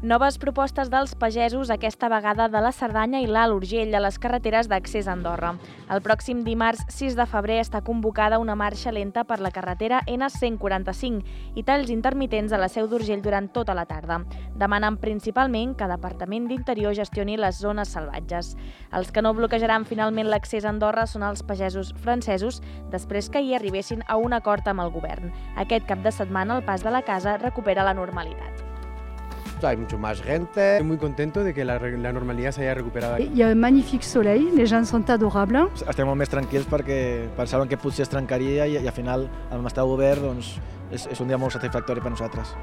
Noves propostes dels pagesos, aquesta vegada de la Cerdanya i l'Alt Urgell, a les carreteres d'accés a Andorra. El pròxim dimarts 6 de febrer està convocada una marxa lenta per la carretera N145 i talls intermitents a la Seu d'Urgell durant tota la tarda. Demanen principalment que Departament d'Interior gestioni les zones salvatges. Els que no bloquejaran finalment l'accés a Andorra són els pagesos francesos, després que hi arribessin a un acord amb el govern. Aquest cap de setmana el pas de la casa recupera la normalitat. Hay mucho más gente. Estoy muy contento de que la, la normalidad se haya recuperado. Y a un soleil, les gens sont adorables. Estem molt més tranquils perquè pensaven que potser es trencaria i, i al final, amb estar obert, doncs, és, és un dia molt satisfactori per nosaltres.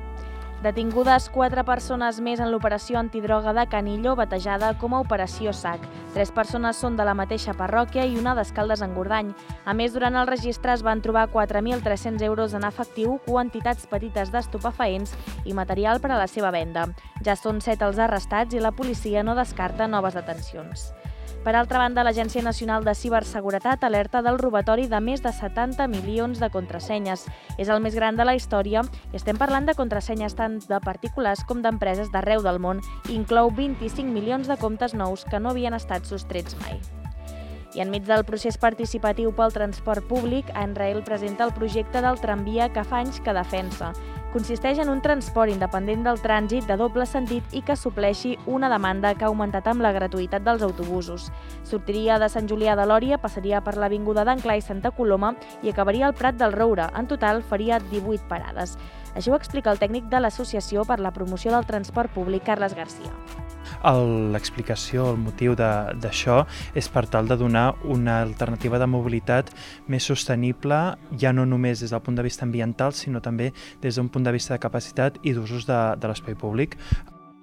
Detingudes quatre persones més en l'operació antidroga de Canillo, batejada com a Operació SAC. Tres persones són de la mateixa parròquia i una d'Escaldes en Gordany. A més, durant el registre es van trobar 4.300 euros en efectiu, quantitats petites d'estupefaents i material per a la seva venda. Ja són set els arrestats i la policia no descarta noves detencions. Per altra banda, l'Agència Nacional de Ciberseguretat alerta del robatori de més de 70 milions de contrasenyes. És el més gran de la història i estem parlant de contrasenyes tant de particulars com d'empreses d'arreu del món inclou 25 milions de comptes nous que no havien estat sostrets mai. I enmig del procés participatiu pel transport públic, Enrail presenta el projecte del tramvia que fa anys que defensa. Consisteix en un transport independent del trànsit de doble sentit i que supleixi una demanda que ha augmentat amb la gratuïtat dels autobusos. Sortiria de Sant Julià de Lòria, passaria per l'Avinguda d'Anclà i Santa Coloma i acabaria al Prat del Roure. En total faria 18 parades. Així ho explica el tècnic de l'Associació per la Promoció del Transport Públic, Carles Garcia. L'explicació, el motiu d'això és per tal de donar una alternativa de mobilitat més sostenible, ja no només des del punt de vista ambiental, sinó també des d'un punt de vista de capacitat i d'usos de, de l'espai públic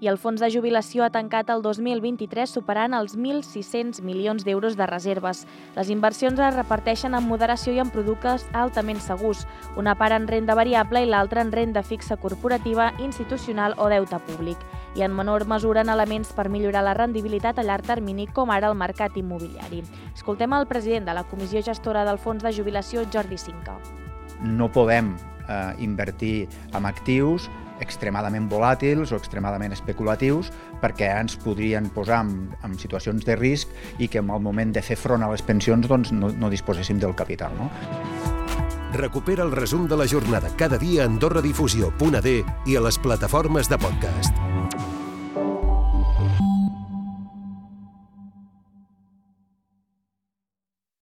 i el fons de jubilació ha tancat el 2023 superant els 1.600 milions d'euros de reserves. Les inversions es reparteixen en moderació i en productes altament segurs, una part en renda variable i l'altra en renda fixa corporativa, institucional o deute públic, i en menor mesura en elements per millorar la rendibilitat a llarg termini, com ara el mercat immobiliari. Escoltem el president de la Comissió Gestora del Fons de Jubilació, Jordi Cinca. No podem eh, invertir en actius extremadament volàtils o extremadament especulatius perquè ens podrien posar en, en situacions de risc i que en el moment de fer front a les pensions doncs, no, no disposéssim del capital. No? Recupera el resum de la jornada cada dia a AndorraDifusió.d i a les plataformes de podcast.